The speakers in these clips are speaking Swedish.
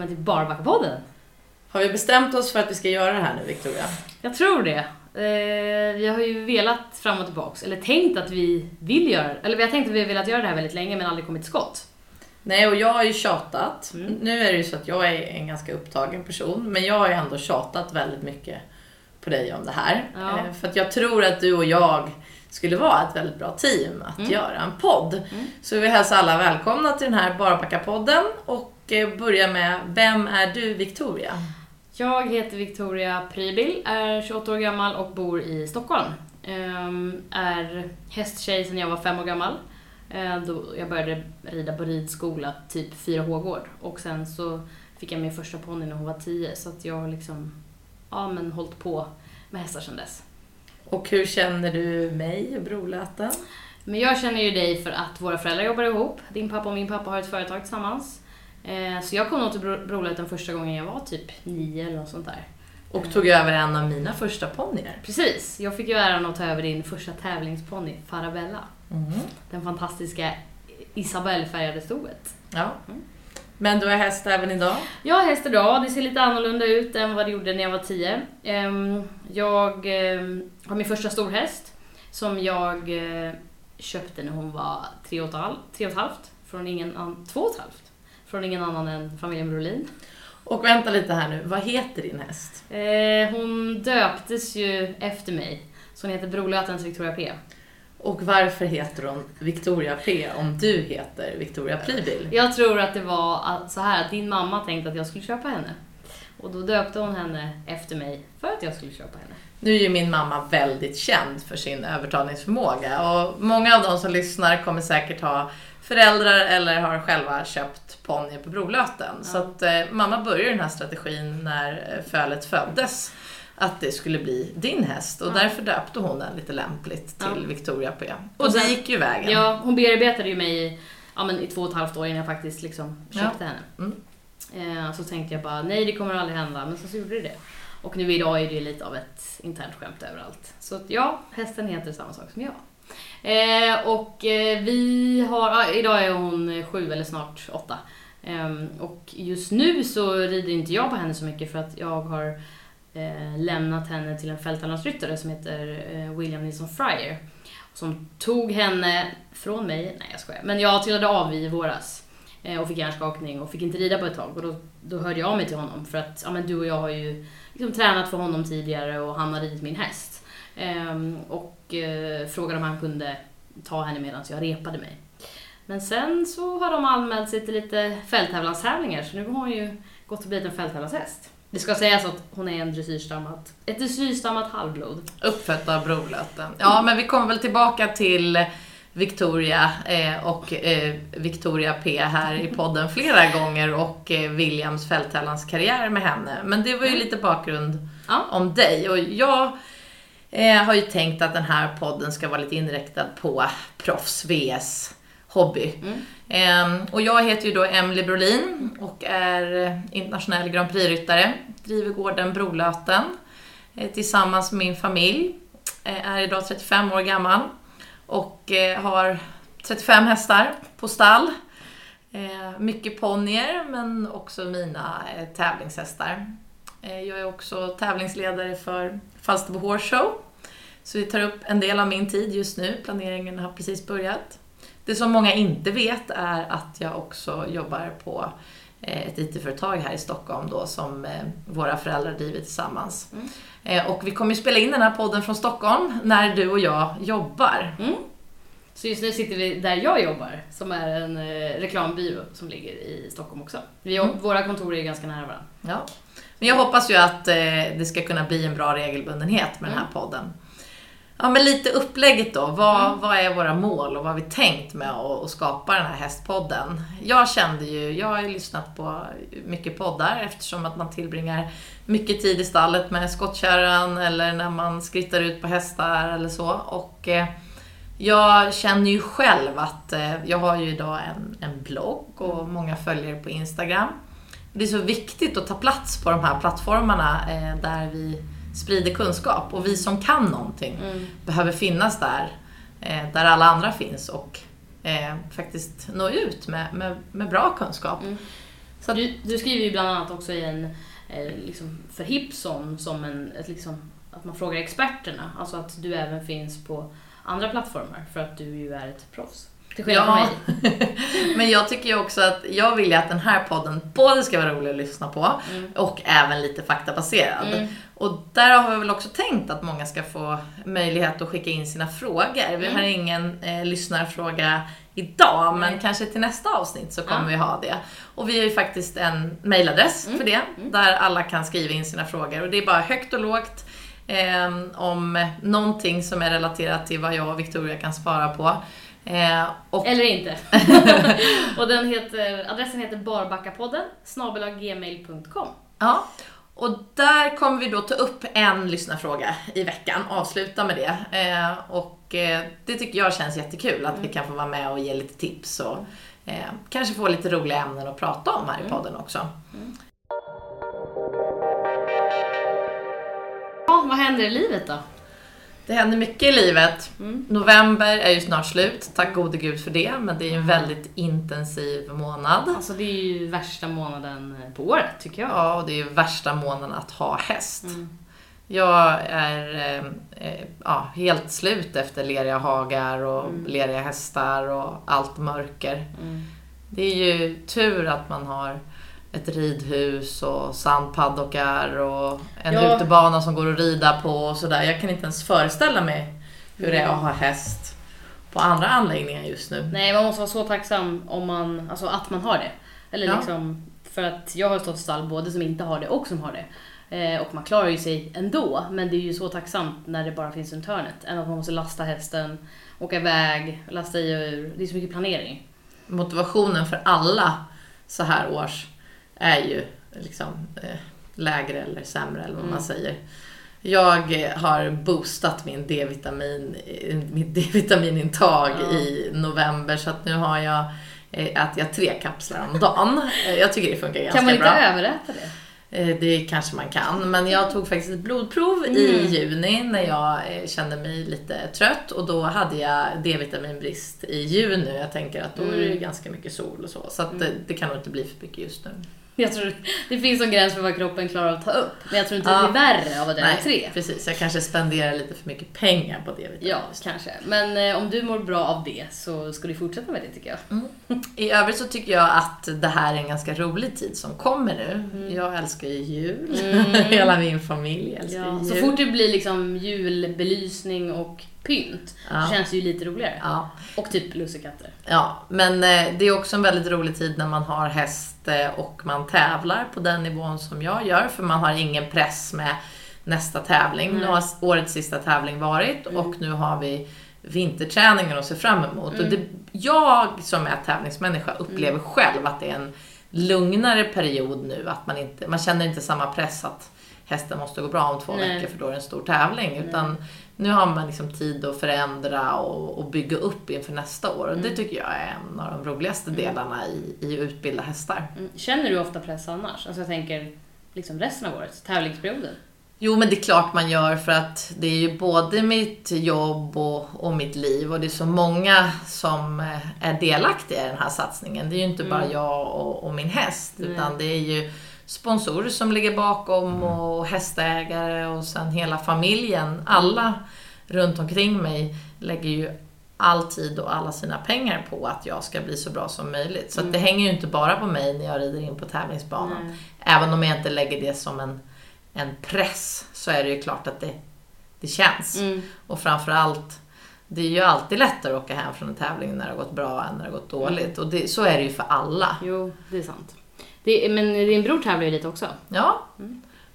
Välkommen till Barbackapodden. Har vi bestämt oss för att vi ska göra det här nu Victoria? Jag tror det. Eh, vi har ju velat fram och tillbaks, eller tänkt att vi vill göra Eller vi har tänkt att vi har velat göra det här väldigt länge men aldrig kommit till skott. Nej, och jag har ju tjatat. Mm. Nu är det ju så att jag är en ganska upptagen person, men jag har ju ändå tjatat väldigt mycket på dig om det här. Ja. Eh, För att jag tror att du och jag skulle vara ett väldigt bra team att Mm. göra en podd. Mm. Så vi hälsar alla välkomna till den här Barbacka-podden och eh, börjar med Vem är du Victoria? Jag heter Victoria Prybil, är 28 år gammal och bor i Stockholm. Ehm, är hästtjej sedan jag var fem år gammal. Eh, då jag började rida på ridskola, typ 4 H-gård. Och sen så fick jag min första ponny när hon var 10, så att jag har liksom, ja men hållit på med hästar sedan dess. Och hur känner du mig och Brolöten? Men jag känner ju dig för att våra föräldrar jobbar ihop. Din pappa och min pappa har ett företag tillsammans. Eh, Så jag kom nog till Bro- Brolöten första gången jag var typ nio eller något sånt där. Och tog över en av mina första ponnyer. Precis, jag fick ju äran att ta över din första tävlingsponny, Farabella. Mm. Den fantastiska Isabelle-färgade stoet. Ja. Mm. Men du har häst även idag? Jag har häst idag, det ser lite annorlunda ut än vad det gjorde när jag var 10. Ehm, Jag ehm, har min första storhäst som jag eh, köpte när hon var tre och ett halvt från ingen annan, två och ett halvt från ingen annan än familjen Brolin. Och vänta lite här nu, vad heter din häst? Eh, Hon döptes ju efter mig, så hon heter Brolötens Victoria P. Och varför heter hon Victoria P om du heter Victoria Prybil? Jag tror att det var att- så här att din mamma tänkte att jag skulle köpa henne. Och då döpte hon henne efter mig för att jag skulle köpa henne. Nu är ju min mamma väldigt känd för sin övertalningsförmåga och många av de som lyssnar kommer säkert ha föräldrar eller har själva köpt ponny på Brolöten. Ja. Så att eh, mamma började den här strategin när eh, fölet föddes. Att det skulle bli din häst och Ja. därför döpte hon den lite lämpligt till Ja. Victoria P. Och Och det gick ju vägen. Ja, hon bearbetade ju mig i, ja, men i två och ett halvt år innan jag faktiskt liksom köpte henne. Mm. Eh, så tänkte jag bara, nej det kommer aldrig hända, men så, så gjorde det det. Och nu idag är det ju lite av ett internt skämt överallt. Så att, ja, hästen heter samma sak som jag. Eh, och eh, vi har, idag är hon sju eller snart åtta. Ehm, och just nu så rider inte jag på henne så mycket för att jag har eh, lämnat henne till en fältallansryttare som heter eh, William Nilsson Fryer. Som tog henne från mig, nej jag skojar, men jag trillade av i våras. Och fick hjärnskakning och fick inte rida på ett tag. Och då, då hörde jag av mig till honom för att ja, men du och jag har ju liksom tränat för honom tidigare och han har ridit min häst. Ehm, och eh, frågade om han kunde ta henne medan jag repade mig. Men sen så har de anmält sig till lite fälttävlanstävlingar så nu har hon ju gått och blivit en fälttävlanshäst. Det ska sägas att hon är en dressyrstammat, ett dressyrstammat halvblod. Uppfött av Brolöten. Ja, men vi kommer väl tillbaka till Victoria eh, och eh, Victoria P här i podden flera gånger och Williams fälttävlanskarriär med henne. Men det var ju lite bakgrund Ja. om dig och jag eh, har ju tänkt att den här podden ska vara lite inriktad på proffs vs hobby. Mm. Ehm, och jag heter ju då Emily Brolin och är internationell Grand Prix-ryttare. Driver gården Brolöten eh, tillsammans med min familj. Eh, är idag 35 år gammal och har 35 hästar på stall. Mycket ponnyer men också mina tävlingshästar. Eh, jag är också tävlingsledare för Falsterbo Horse Show. Så det tar upp en del av min tid just nu. Planeringen har precis börjat. Det som många inte vet är att jag också jobbar på eh, ett IT-företag här i Stockholm då som eh, våra föräldrar driver tillsammans. Mm. Och vi kommer spela in den här podden från Stockholm när du och jag jobbar. Mm. Så just nu sitter vi där jag jobbar, som är en reklambyrå som ligger i Stockholm också. Vi, Mm. Våra kontor är ganska nära varandra. Ja. Men jag hoppas ju att eh, det ska kunna bli en bra regelbundenhet med den här podden. Ja, men lite upplägget då. Vad, Mm. vad är våra mål och vad har vi tänkt med att, att skapa den här hästpodden? Jag kände ju, jag har ju lyssnat på mycket poddar eftersom att man tillbringar mycket tid i stallet med skottkärran eller när man skrittar ut på hästar eller så. Och eh, jag känner ju själv att eh, jag har ju idag en, en blogg och många följare på Instagram. Det är så viktigt att ta plats på de här plattformarna eh, där vi sprider kunskap och vi som kan någonting Mm. behöver finnas där, eh, där alla andra finns och eh, faktiskt nå ut med, med, med bra kunskap. Mm. Så Du, du skriver ju bland annat också i en, eh, liksom för Hipson, som en, ett liksom, att man frågar experterna. Alltså att du även finns på andra plattformar för att du ju är ett proffs. Till skillnad från Ja. mig. men jag tycker ju också att jag vill ju att den här podden både ska vara rolig att lyssna på Mm. och även lite faktabaserad. Mm. Och där har vi väl också tänkt att många ska få möjlighet att skicka in sina frågor. Vi Mm. har ingen eh, lyssnarfråga idag, men kanske till nästa avsnitt så kommer vi ha det. Och vi har ju faktiskt en mailadress Mm. för det, Mm. där alla kan skriva in sina frågor. Och det är bara högt och lågt eh, om någonting som är relaterat till vad jag och Victoria kan svara på. Eh, och Eller inte. och den heter, adressen heter barbackapodden snabelaggmail.com. Ja, och där kommer vi då ta upp en lyssnarfråga i veckan, avsluta med det. Eh, och eh, det tycker jag känns jättekul, att vi kan få vara med och ge lite tips och eh, kanske få lite roliga ämnen att prata om här i podden också. Ja, vad händer i livet då? Det händer mycket i livet. Mm. November är ju snart slut, tack gode gud för det, men det är ju en väldigt intensiv månad. Alltså det är ju värsta månaden på året tycker jag. Ja, och det är ju värsta månaden att ha häst. Mm. Jag är eh, eh, ja, helt slut efter leriga hagar och Mm. leriga hästar och allt mörker. Mm. Det är ju tur att man har ett ridhus och sandpaddockar och en Ja. utebana som går att rida på och sådär. Jag kan inte ens föreställa mig hur det är att ha häst på andra anläggningar just nu. Nej, man måste vara så tacksam om man, alltså att man har det. Eller Ja. liksom, för att jag har stått i stall både som inte har det och som har det. Eh, och man klarar ju sig ändå, men det är ju så tacksamt när det bara finns runt hörnet. Än att man måste lasta hästen, åka iväg, lasta i och ur. Det är så mycket planering. Motivationen för alla så här års är ju liksom eh, lägre eller sämre eller vad man Mm. säger. Jag eh, har boostat min D-vitamin, eh, mitt D-vitaminintag Ja. i november så att nu har jag eh, äter jag tre kapslar om dagen. Eh, Jag tycker det funkar ganska kan man inte bra. överäta det? Eh, Det kanske man kan, men jag tog faktiskt ett blodprov i Mm. juni när jag eh, kände mig lite trött och då hade jag D-vitaminbrist i juni. Jag tänker att då är det Mm. ganska mycket sol och så, så att det, det kan nog inte bli för mycket just nu. Jag tror det finns en gräns för vad kroppen klarar av att ta upp. Men jag tror inte Ja. det blir värre av att äta tre. precis. Jag kanske spenderar lite för mycket pengar på D-vitamin. Ja, kanske. Men eh, om du mår bra av det så ska du fortsätta med det tycker jag. I övrigt så tycker jag att det här är en ganska rolig tid som kommer nu. Mm. Jag älskar ju jul. Mm. Hela min familj älskar Ja, ju så jul. fort det blir liksom julbelysning och pynt Ja. så känns det ju lite roligare. Ja. Och typ lussekatter. Ja, men eh, det är också en väldigt rolig tid när man har häst eh, och man tävlar på den nivån som jag gör, för man har ingen press med nästa tävling. Nu Nej. har årets sista tävling varit och nu har vi vinterträningen att se fram emot. Och det, jag som är tävlingsmänniska upplever själv att det är en lugnare period nu, att man inte, man känner inte samma press att hästen måste gå bra om två Nej. veckor för då är det en stor tävling. Utan nu har man liksom tid att förändra och, och bygga upp inför nästa år. Och det tycker jag är en av de roligaste delarna i, i att utbilda hästar. Mm. Känner du ofta press annars? Alltså jag tänker liksom resten av året, tävlingsperioden. Jo, men det är klart man gör för att det är ju både mitt jobb och, och mitt liv och det är så många som eh, är delaktiga i den här satsningen. Det är ju inte bara jag och, och min häst Nej. utan det är ju sponsorer som ligger bakom och hästägare och sen hela familjen. Alla runt omkring mig lägger ju all tid och alla sina pengar på att jag ska bli så bra som möjligt. Så att det hänger ju inte bara på mig när jag rider in på tävlingsbanan. Nej. Även om jag inte lägger det som en, en press så är det ju klart att det, det känns. Mm. Och framförallt, det är ju alltid lättare att åka hem från en tävling när det har gått bra än när det har gått dåligt. Och det, så är det ju för alla. Jo, det är sant. Det, men din bror tävlar ju lite också. Ja,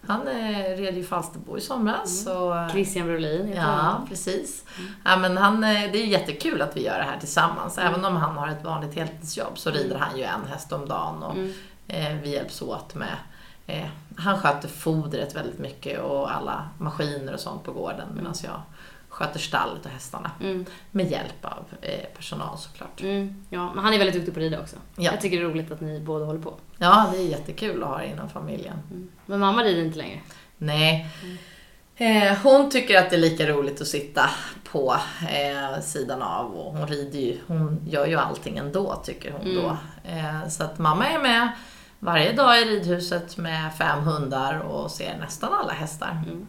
han eh, red ju Falsterbo i somras. Så, eh, Christian Brolin heter Ja, han. precis. Ja, men han, eh, det är jättekul att vi gör det här tillsammans. Även om han har ett vanligt heltidsjobb så rider han ju en häst om dagen och Mm. eh, vi hjälps åt med eh, han sköter fodret väldigt mycket och alla maskiner och sånt på gården medan jag sköter stallet och hästarna. Mm. Med hjälp av eh, personal såklart. Mm. Ja, men han är väldigt duktig på att rida också. Ja. Jag tycker det är roligt att ni båda håller på. Ja, det är jättekul att ha det inom familjen. Men mamma rider inte längre. Nej, Eh, hon tycker att det är lika roligt att sitta på eh, sidan av och hon rider ju, hon gör ju allting ändå tycker hon Mm. då. Eh, så att mamma är med varje dag i ridhuset med fem hundar och ser nästan alla hästar. Mm.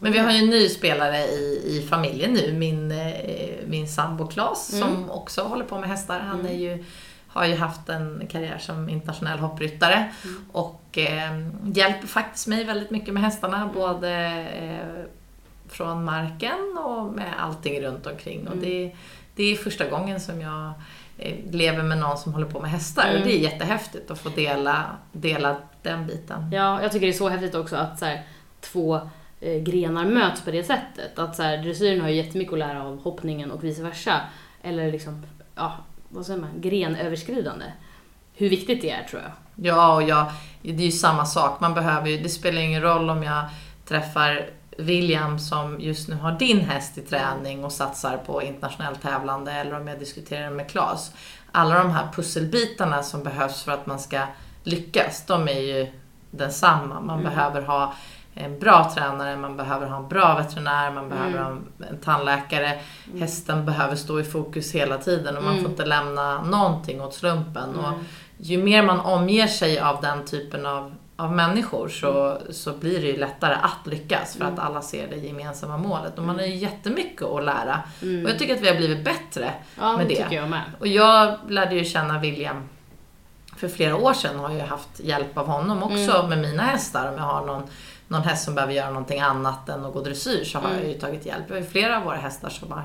Men vi har ju en ny spelare i, i familjen nu, min, eh, min sambo Claes Mm. som också håller på med hästar. Han är ju, har ju haft en karriär som internationell hoppryttare Mm. och eh, hjälper faktiskt mig väldigt mycket med hästarna, både eh, från marken och med allting runt omkring. Och Mm. det, det är första gången som jag eh, lever med någon som håller på med hästar Mm. och det är jättehäftigt att få dela, dela den biten. Ja, jag tycker det är så häftigt också att så här, två grenar möts på det sättet. Att så här, dressyren har ju jättemycket att lära av hoppningen och vice versa. Eller liksom, ja, vad säger man, grenöverskridande. Hur viktigt det är tror jag. Ja, och jag, det är ju samma sak. Man behöver ju, det spelar ingen roll om jag träffar William som just nu har din häst i träning och satsar på internationellt tävlande eller om jag diskuterar med Claes. Alla de här pusselbitarna som behövs för att man ska lyckas, de är ju densamma. Man Mm. behöver ha en bra tränare, man behöver ha en bra veterinär, man behöver Mm. ha en, en tandläkare. Hästen behöver stå i fokus hela tiden och man Mm. får inte lämna någonting åt slumpen. Och Mm. ju mer man omger sig av den typen av, av människor så, så blir det ju lättare att lyckas för att Mm. alla ser det gemensamma målet. Och man har ju jättemycket att lära. Mm. Och jag tycker att vi har blivit bättre. ja, med det jag med. Och jag lärde ju känna William för flera år sedan har ju haft hjälp av honom också Mm. med mina hästar. Om jag har någon, någon häst som behöver göra någonting annat än att gå dressyr så har Mm. jag ju tagit hjälp. Vi har ju flera av våra hästar som har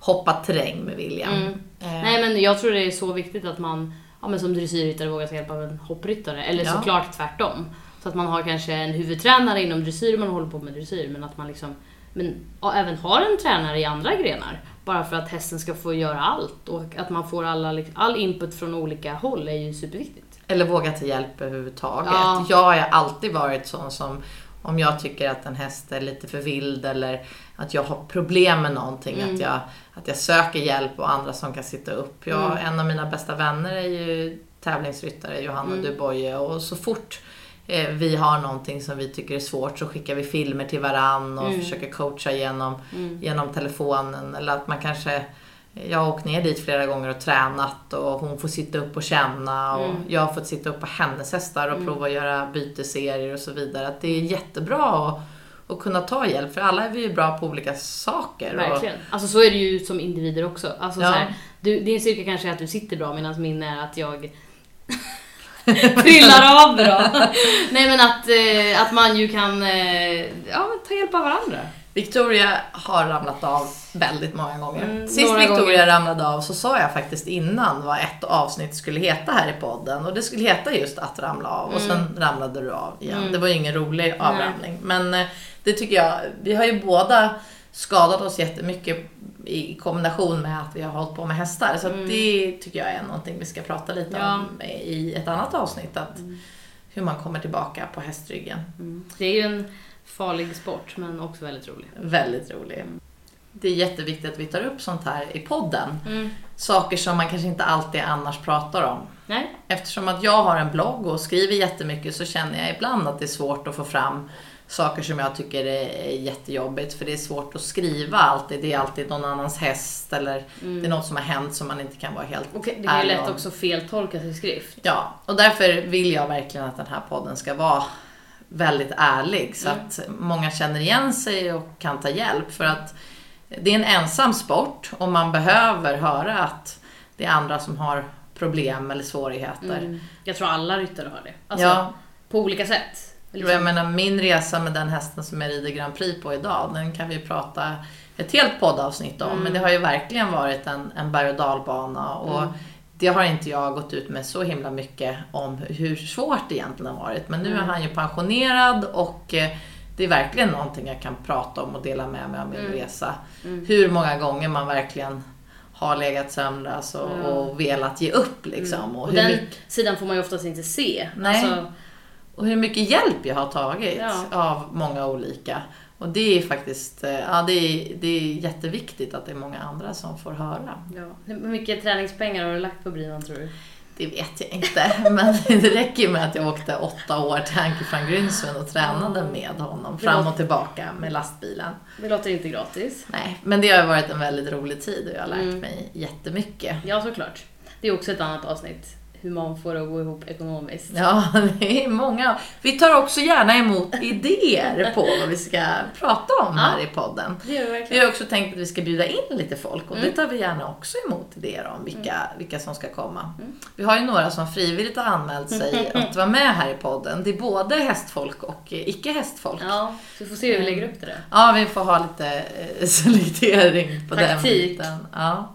hoppat terräng med William. Mm. Eh, Nej men jag tror det är så viktigt att man ja, men som dressyrryttare vågar ta hjälp av en hoppryttare. Eller Ja. såklart tvärtom. Så att man har kanske en huvudtränare inom dressyr, man håller på med dressyr, men att man liksom men, även har en tränare i andra grenar. Bara för att hästen ska få göra allt och att man får alla, liksom- all input från olika håll är ju superviktigt. Eller våga ta hjälp överhuvudtaget. Ja. Jag har alltid varit sån som om jag tycker att en häst är lite för vild eller att jag har problem med någonting, Mm. att, jag, att jag söker hjälp och andra som kan sitta upp. Jag, Mm. En av mina bästa vänner är ju tävlingsryttare, Johanna Mm. Duboye och så fort eh, vi har någonting som vi tycker är svårt så skickar vi filmer till varann och Mm. försöker coacha genom Mm. genom telefonen eller att man kanske jag har åkt ner dit flera gånger och tränat och hon får sitta upp och känna och Mm. jag har fått sitta upp på hennes hästar och Mm. prova att göra byteserier och så vidare. Att det är jättebra att, att kunna ta hjälp för alla är vi ju bra på olika saker. Och, Verkligen. Alltså så är det ju som individer också. Alltså, Ja. så här, du, din styrka kanske är att du sitter bra medan min är att jag trillar av bra. Nej men att, eh, att man ju kan eh, ja, ta hjälp av varandra. Victoria har ramlat av väldigt många gånger. Mm, Sist Victoria gånger. ramlade av så sa jag faktiskt innan vad ett avsnitt skulle heta här i podden och det skulle heta just att ramla av och sen ramlade du av igen. Mm. Det var ju ingen rolig avramning. Men eh, det tycker jag, vi har ju båda skadat oss jättemycket i kombination med att vi har hållit på med hästar. Så Mm. det tycker jag är någonting vi ska prata lite Ja. om i ett annat avsnitt. Att Hur man kommer tillbaka på hästryggen. Det är ju en farlig sport men också väldigt rolig. Väldigt rolig. Det är jätteviktigt att vi tar upp sånt här i podden. Mm. Saker som man kanske inte alltid annars pratar om. Nej? Eftersom att jag har en blogg och skriver jättemycket så känner jag ibland att det är svårt att få fram saker som jag tycker är jättejobbigt. För det är svårt att skriva alltid. Det är alltid någon annans häst eller det är något som har hänt som man inte kan vara helt Och det är lätt om. också feltolkas i skrift. Ja, och därför vill jag verkligen att den här podden ska vara väldigt ärlig så Mm. att många känner igen sig och kan ta hjälp. För att det är en ensam sport och man behöver höra att det är andra som har problem eller svårigheter. Mm. Jag tror alla ryttare har det. Alltså, Ja, På olika sätt. Liksom. jag menar min resa med den hästen som jag rider Grand Prix på idag, den kan vi prata ett helt poddavsnitt om. Mm. Men det har ju verkligen varit en, en berg och dalbana. Och Mm. det har inte jag gått ut med så himla mycket om hur svårt det egentligen har varit. Men nu är Mm. han ju pensionerad och eh, det är verkligen någonting jag kan prata om och dela med mig av min Mm. resa. Mm. Hur många gånger man verkligen har legat sömnlös och, och velat ge upp liksom. Mm. Och, Och den mycket, sidan får man ju oftast inte se. Nej. Alltså, och hur mycket hjälp jag har tagit Ja. av många olika. Och det är faktiskt eh, ja, det är, det är jätteviktigt att det är många andra som får höra. ja. Hur mycket träningspengar har du lagt på Briman tror du? Det vet jag inte, men det räcker ju med att jag åkte åtta år till Anke van Grinsven och tränade med honom fram och tillbaka med lastbilen. Det låter inte gratis. Nej, men det har varit en väldigt rolig tid och jag har lärt Mm. mig jättemycket. Ja, såklart. Det är också ett annat avsnitt. Hur man får det att gå ihop ekonomiskt. Ja, det är många. Vi tar också gärna emot idéer på vad vi ska prata om här i podden. Det vi har också tänkt att vi ska bjuda in lite folk och Mm. det tar vi gärna också emot idéer om vilka, vilka som ska komma. Vi har ju några som frivilligt har anmält sig att vara med här i podden. Det är både hästfolk och eh, icke-hästfolk. Ja. Ja, vi får se hur vi lägger upp det där. vi får ha lite eh, selektering på den Taktik. biten. Ja.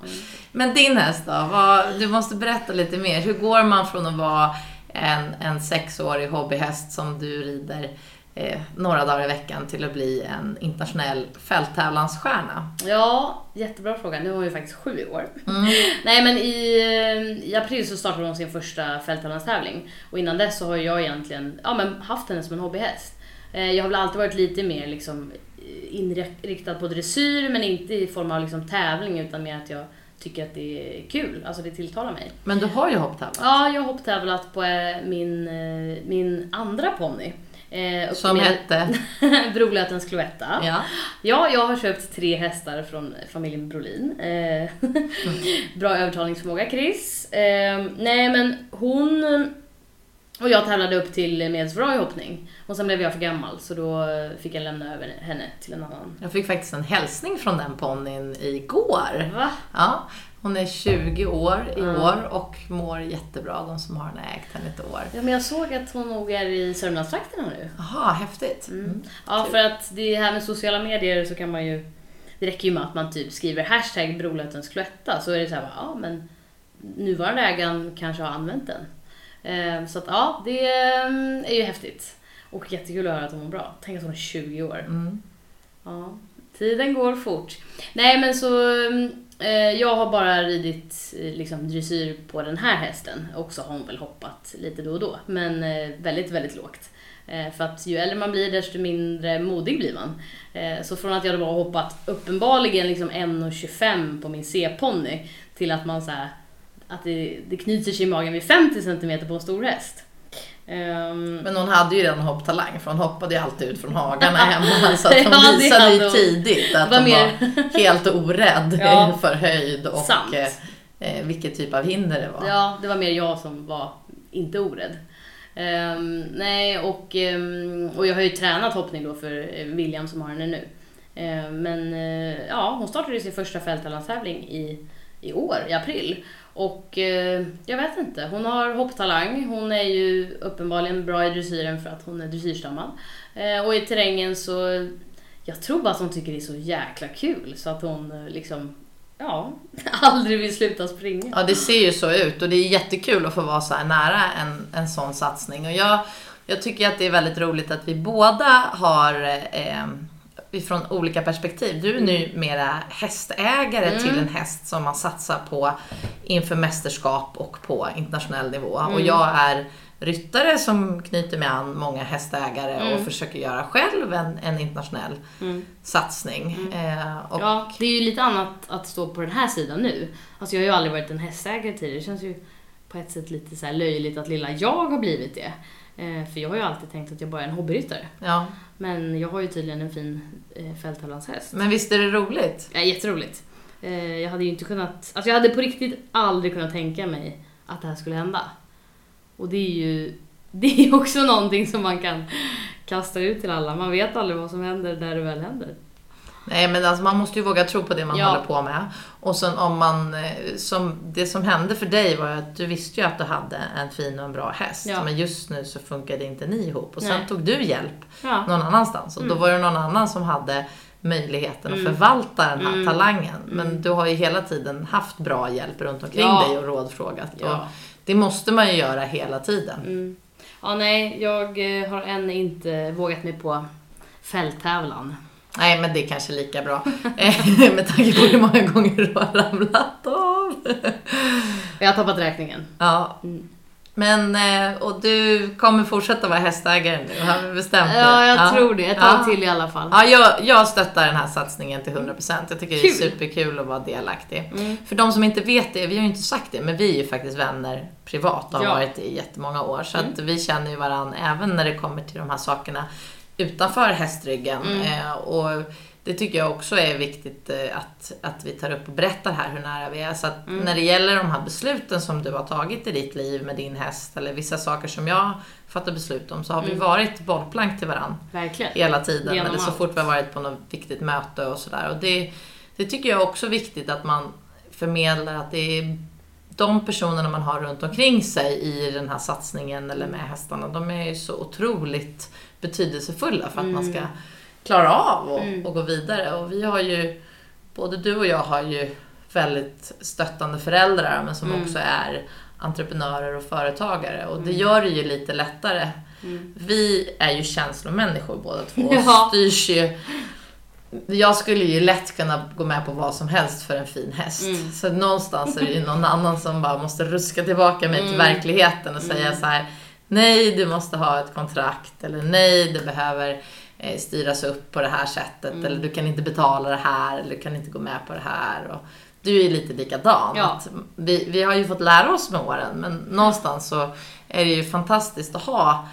Men din häst då? Vad, du måste berätta lite mer. Hur går man från att vara en, en sexårig hobbyhäst som du rider eh, några dagar i veckan till att bli en internationell fälttävlansstjärna? Ja, jättebra fråga. Nu hon ju faktiskt sju i år. Mm. Nej men i, eh, i april så startade hon sin första fälttävlanstävling. Och innan dess så har jag egentligen ja, men haft henne som en hobbyhäst. Eh, Jag har väl alltid varit lite mer liksom eh, inriktad på dressyr men inte i form av liksom tävling utan mer att jag tycker att det är kul. Alltså det tilltalar mig. Men du har ju hopptävlat. Ja, jag har hopptävlat på eh, min, eh, min andra ponny. Eh, Som med hette? Brolötens Cloetta. Ja. Ja, jag har köpt tre hästar från familjen Brolin. Eh, bra övertalningsförmåga, Chris. Eh, nej, men hon och jag tävlade upp till medelsvara i hoppning. Och sen blev jag för gammal så då fick jag lämna över henne till en annan. Jag fick faktiskt en hälsning från den ponnyn igår. Va? Ja, hon är 20 år i Mm. år och mår jättebra, de som har henne ägt henne ett år. Ja, men jag såg att hon nog är i Sörmlandstrakterna nu. Jaha, häftigt. Mm. Ja, Kul. för att det här med sociala medier så kan man ju... Det räcker ju med att man typ skriver hashtag Brolötens så är det så här, ja men nuvarande ägaren kanske har använt den. Eh, Så att ja, det eh, är ju häftigt. Och jättekul att höra att hon mår bra. Tänk att hon är 20 år. Mm. Ja, tiden går fort. Nej men så, eh, jag har bara ridit eh, liksom, dressyr på den här hästen och så har hon väl hoppat lite då och då. Men eh, väldigt, väldigt lågt. För att ju äldre man blir desto mindre modig blir man. Så från att jag då har hoppat uppenbarligen liksom 1,25 på min C-ponny till att man så här, att det, det knyter sig i magen vid 50 cm på en stor häst. Ehm, Men hon hade ju redan hopptalang för hon hoppade ju alltid ut från hagarna hemma så att hon Ja, visade ju tidigt att Var hon mer- var helt orädd Ja. för höjd och Sant. eh, eh, vilket typ av hinder det var. Ja, det var mer jag som var inte orädd. Ehm, nej, och, ehm, och jag har ju tränat hoppning då för eh, William som har henne nu. Ehm, men eh, ja, hon startade sin första fälttävlanstävling i, i år, i april. Och eh, jag vet inte, hon har hopptalang. Hon är ju uppenbarligen bra i dressyren för att hon är dressyrstammad. Eh, och i terrängen så, jag tror bara att hon tycker det är så jäkla kul så att hon eh, liksom, ja, aldrig vill sluta springa. Ja, det ser ju så ut och det är jättekul att få vara så här nära en, en sån satsning. Och jag, jag tycker att det är väldigt roligt att vi båda har eh, eh, från olika perspektiv. Du är nu mera hästägare Mm. till en häst som man satsar på inför mästerskap och på internationell nivå. Och Mm. jag är ryttare som knyter mig an många hästägare och Mm. försöker göra själv en, en internationell Mm. satsning. Eh, och, Ja, det är ju lite annat att stå på den här sidan nu. Alltså jag har ju aldrig varit en hästägare tidigare. Det känns ju på ett sätt lite så löjligt att lilla jag har blivit det. Eh, för jag har ju alltid tänkt att jag bara är en hobbyryttare. ja. Men jag har ju tydligen en fin eh, fälttävlanshäst. Men visst är det roligt? Ja, jätteroligt. Eh, jag hade ju inte kunnat... Alltså jag hade på riktigt aldrig kunnat tänka mig att det här skulle hända. Och det är ju det är också någonting som man kan kasta ut till alla. Man vet aldrig vad som händer när det väl händer. Nej men alltså man måste ju våga tro på det man Ja. håller på med. Och sen om man, eh, som, det som hände för dig var att du visste ju att du hade en fin och en bra häst. Ja. Men just nu så funkade inte ni ihop. Och sen Nej. tog du hjälp Ja. någon annanstans. Och då Mm. var det någon annan som hade möjligheten att Mm. förvalta den här Mm. talangen. Men Mm. du har ju hela tiden haft bra hjälp runt omkring dig och rådfrågat. Och det måste man ju göra hela tiden. Mm. Ja, nej, jag eh, har än inte vågat mig på fälttävlan. Nej men det är kanske lika bra. Eh, med tanke på hur många gånger du har ramlat av. Jag har tappat räkningen. Ja, Mm. Men, eh, och du kommer fortsätta vara hästägare nu, har vi bestämt det? Ja, jag tror det. Ett Ja. tag till i alla fall. Ja, jag, jag stöttar den här satsningen till 100%. Jag tycker det är Kul. superkul att vara delaktig. Mm. För de som inte vet det, vi har ju inte sagt det, men vi är ju faktiskt vänner privat och har Ja. varit i jättemånga år. Så Mm. att vi känner ju varandra även när det kommer till de här sakerna utanför hästryggen. Mm. Eh, och det tycker jag också är viktigt eh, att, att vi tar upp och berättar här hur nära vi är. Så att Mm. när det gäller de här besluten som du har tagit i ditt liv med din häst eller vissa saker som jag fattar beslut om så har vi Mm. varit bollplank till varandra Verkligen. hela tiden. Genom eller så allt. fort vi har varit på något viktigt möte och sådär. Och det, det tycker jag också är viktigt att man förmedlar att det är de personerna man har runt omkring sig i den här satsningen eller med hästarna, de är ju så otroligt betydelsefulla för att man ska Mm. klara av och, Mm. och gå vidare. Och vi har ju, både du och jag har ju väldigt stöttande föräldrar men som Mm. också är entreprenörer och företagare och det Mm. gör det ju lite lättare Mm. vi är ju känslomänniskor båda två och Ja. styrs ju... Jag skulle ju lätt kunna gå med på vad som helst för en fin häst. Mm. Så någonstans är det ju någon annan som bara måste ruska tillbaka mig till Mm. verkligheten och säga Mm. så här: Nej, du måste ha ett kontrakt. Eller nej, det behöver eh, styras upp på det här sättet. Mm. Eller du kan inte betala det här. Eller du kan inte gå med på det här. Och du är lite likadan. Ja. Vi, vi har ju fått lära oss med åren. Men någonstans så är det ju fantastiskt att ha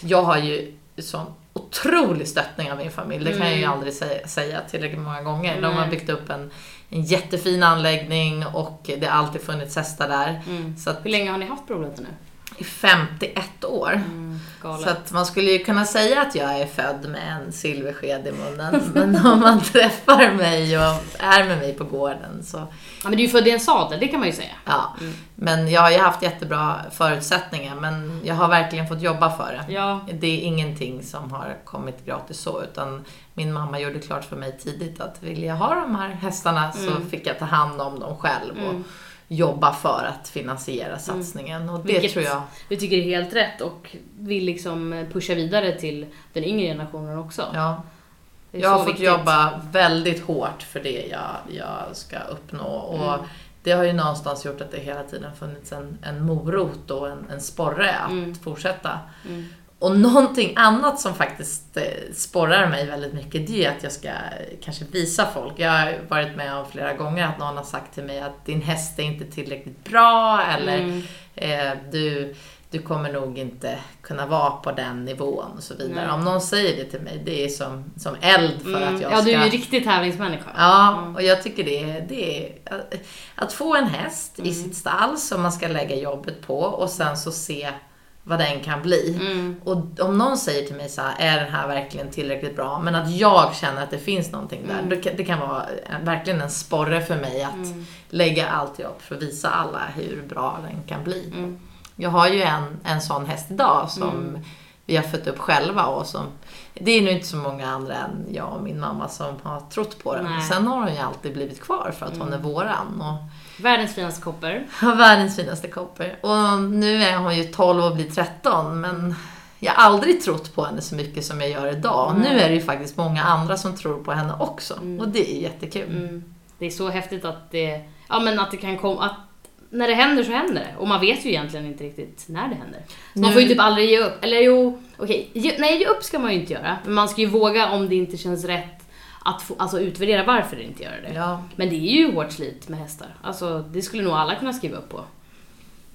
jag har ju sån otrolig stöttning av min familj. Det kan jag ju Mm. aldrig säga, säga tillräckligt många gånger. De har byggt upp en, en jättefin anläggning och det har alltid funnits hästar där. Mm. Så att Hur länge har ni haft Brolöten nu? I 51 år. Mm. Så att man skulle ju kunna säga att jag är född med en silversked i munnen. Men om man träffar mig och är med mig på gården så Ja, men du är ju född i en sadel, det kan man ju säga. ja. Mm. Men jag har ju haft jättebra förutsättningar men jag har verkligen fått jobba för det. Ja. Det är ingenting som har kommit gratis så, utan min mamma gjorde klart för mig tidigt att vill jag ha de här hästarna så Mm. fick jag ta hand om dem själv och Mm. Jobba för att finansiera satsningen. Och det Vilket- tror jag... Vi tycker är helt rätt och vill liksom pusha vidare till den yngre generationen också. Ja, jag har fått viktigt. jobba väldigt hårt för det jag, jag ska uppnå. Och Mm. Det har ju någonstans gjort att det hela tiden funnits en, en morot och en, en sporre att Mm. fortsätta. Mm. Och någonting annat som faktiskt eh, sporrar mig väldigt mycket, det är att jag ska eh, kanske visa folk. Jag har varit med om flera gånger att någon har sagt till mig att din häst är inte tillräckligt bra eller Mm. eh, du, du kommer nog inte kunna vara på den nivån och så vidare. Nej. Om någon säger det till mig, det är som, som eld för Mm. att jag Ja, ska... du är ju riktig tävlingsmänniska. Ja, Mm. och jag tycker det är, det är att- att få en häst i Mm. sitt stall som man ska lägga jobbet på och sen så se vad den kan bli. Mm. Och om någon säger till mig så här, är den här verkligen tillräckligt bra? Men att jag känner att det finns någonting där. Mm. då kan- Det kan vara en, verkligen en sporre för mig att Mm. lägga allt jobb för att visa alla hur bra den kan bli. Mm. Jag har ju en, en sån häst idag som Mm. vi har fött upp själva och som det är nog inte så många andra än jag och min mamma som har trott på den. Nej. Sen har hon ju alltid blivit kvar för att hon är Mm. våran. Och Världens finaste koppar. har världens finaste koppel. Och nu är hon ju 12 och blir 13 men jag har aldrig trott på henne så mycket som jag gör idag. Och nu är det ju faktiskt många andra som tror på henne också. Mm. Och det är jättekul. Mm. Det är så häftigt att det, ja, men att det kan komma... Att när det händer så händer det. Och man vet ju egentligen inte riktigt när det händer. Så man får ju typ aldrig ge upp. Eller jo, okej. ge- Nej, ge upp ska man ju inte göra. Men man ska ju våga om det inte känns rätt att få, alltså utvärdera varför det inte gör det. Ja. Men det är ju hårt slit med hästar. Alltså, det skulle nog alla kunna skriva upp på.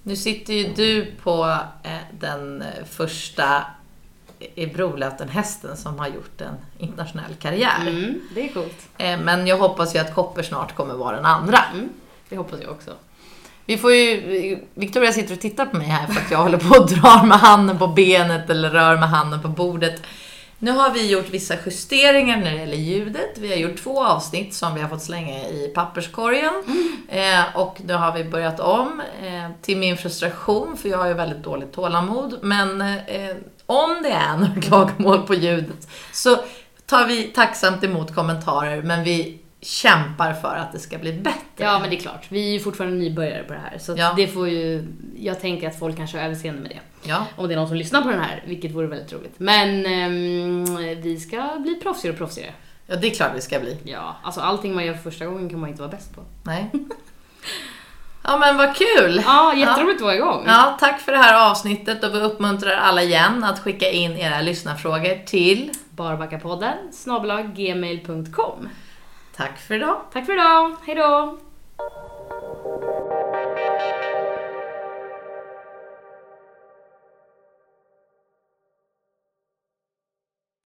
Nu sitter ju du på eh, den eh, första i Brolöten-hästen som har gjort en internationell karriär. Mm, det är coolt. Eh, Men jag hoppas ju att Kopper snart kommer vara den andra. Mm, det hoppas jag också. Vi får ju, Victoria sitter och tittar på mig här för att jag håller på och drar med handen på benet eller rör med handen på bordet. Nu har vi gjort vissa justeringar när det gäller ljudet. Vi har gjort två avsnitt som vi har fått slänga i papperskorgen. Eh, och nu har vi börjat om, eh, till min frustration, för jag har ju väldigt dåligt tålamod. Men eh, om det är några klagomål på ljudet så tar vi tacksamt emot kommentarer, men vi kämpar för att det ska bli bättre. Ja, men det är klart. Vi är ju fortfarande nybörjare på det här. Så Ja. det får ju... Jag tänker att folk kanske har överseende med det. Ja. Om det är någon som lyssnar på den här, vilket vore väldigt roligt. Men eh, vi ska bli proffsigare och proffsigare. Ja, det är klart vi ska bli. Ja, alltså allting man gör för första gången kan man inte vara bäst på. Nej. Ja men vad kul! Ja, jätteroligt att vara igång. Ja, tack för det här avsnittet och vi uppmuntrar alla igen att skicka in era lyssnarfrågor till barbackapodden gmail.com Tack för idag! Tack för idag! Hejdå!